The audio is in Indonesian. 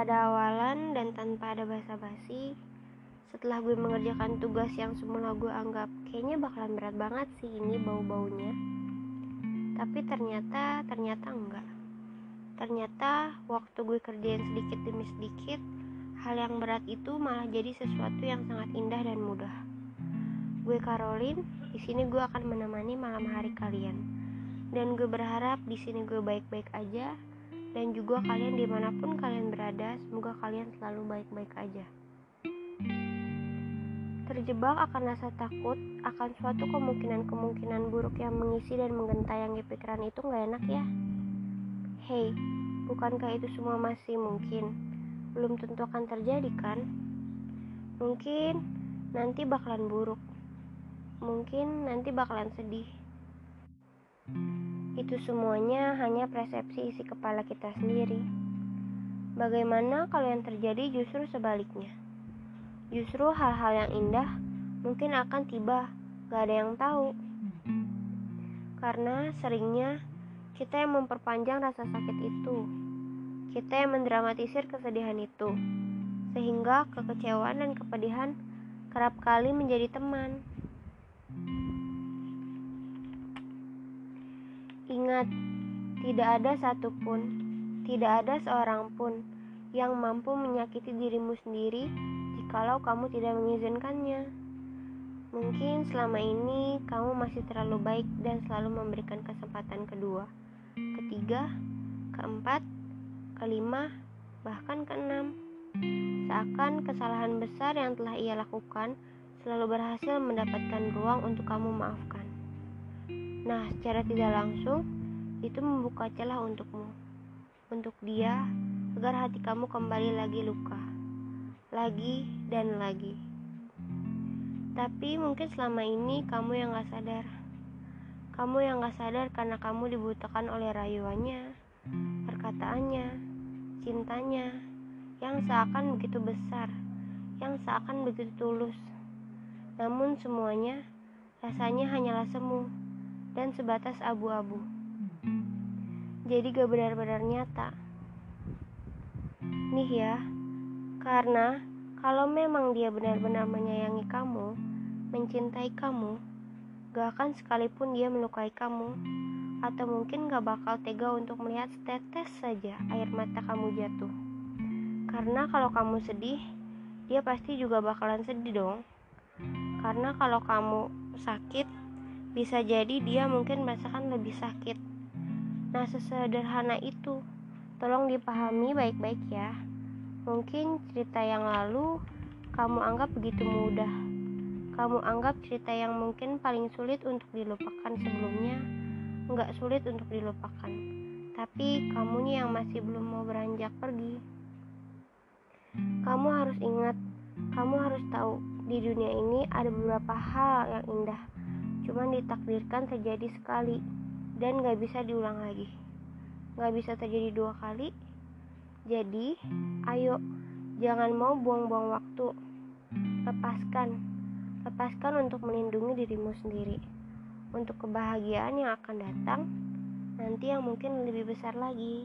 Ada awalan dan tanpa ada basa-basi, setelah gue mengerjakan tugas yang semula gue anggap kayaknya bakalan berat banget sih ini bau-baunya. Tapi ternyata, ternyata enggak. Ternyata waktu gue kerjain sedikit demi sedikit, hal yang berat itu malah jadi sesuatu yang sangat indah dan mudah. Gue Caroline, di sini gue akan menemani malam hari kalian. Dan gue berharap di sini gue baik-baik aja dan juga kalian di mana pun kalian berada semoga kalian selalu baik-baik aja. Terjebak akan rasa takut akan suatu kemungkinan-kemungkinan buruk yang mengisi dan menggentayangi pikiran itu nggak enak ya. Hei bukankah itu semua masih mungkin? Belum tentu akan terjadi kan? Mungkin nanti bakalan buruk. Mungkin nanti bakalan sedih itu semuanya hanya persepsi isi kepala kita sendiri. Bagaimana kalau yang terjadi justru sebaliknya? Justru hal-hal yang indah mungkin akan tiba, gak ada yang tahu. Karena seringnya kita yang memperpanjang rasa sakit itu. Kita yang mendramatisir kesedihan itu. Sehingga kekecewaan dan kepedihan kerap kali menjadi teman. Ingat, tidak ada satupun, tidak ada seorang pun yang mampu menyakiti dirimu sendiri jikalau kamu tidak mengizinkannya. Mungkin selama ini kamu masih terlalu baik dan selalu memberikan kesempatan kedua, ketiga, keempat, kelima, bahkan keenam. Seakan kesalahan besar yang telah ia lakukan selalu berhasil mendapatkan ruang untuk kamu maafkan. Nah, secara tidak langsung, itu membuka celah untukmu, untuk dia, agar hati kamu kembali lagi luka, lagi dan lagi. Tapi mungkin selama ini kamu yang gak sadar. Kamu yang gak sadar karena kamu dibutakan oleh rayuannya, perkataannya, cintanya, yang seakan begitu besar, yang seakan begitu tulus. Namun semuanya rasanya hanyalah semu dan sebatas abu-abu. Jadi gak benar-benar nyata. Nih ya, karena kalau memang dia benar-benar menyayangi kamu, mencintai kamu, gak akan sekalipun dia melukai kamu, atau mungkin gak bakal tega untuk melihat setetes saja air mata kamu jatuh. Karena kalau kamu sedih, dia pasti juga bakalan sedih dong. Karena kalau kamu sakit, bisa jadi dia mungkin merasakan lebih sakit. Nah, sesederhana itu, tolong dipahami baik-baik ya. Mungkin cerita yang lalu kamu anggap begitu mudah. Kamu anggap cerita yang mungkin paling sulit untuk dilupakan sebelumnya, nggak sulit untuk dilupakan. Tapi kamu nih yang masih belum mau beranjak pergi. Kamu harus ingat, kamu harus tahu di dunia ini ada beberapa hal yang indah cuma ditakdirkan terjadi sekali dan gak bisa diulang lagi. Gak bisa terjadi dua kali. Jadi ayo jangan mau buang-buang waktu. Lepaskan. Lepaskan untuk melindungi dirimu sendiri. Untuk kebahagiaan yang akan datang nanti yang mungkin lebih besar lagi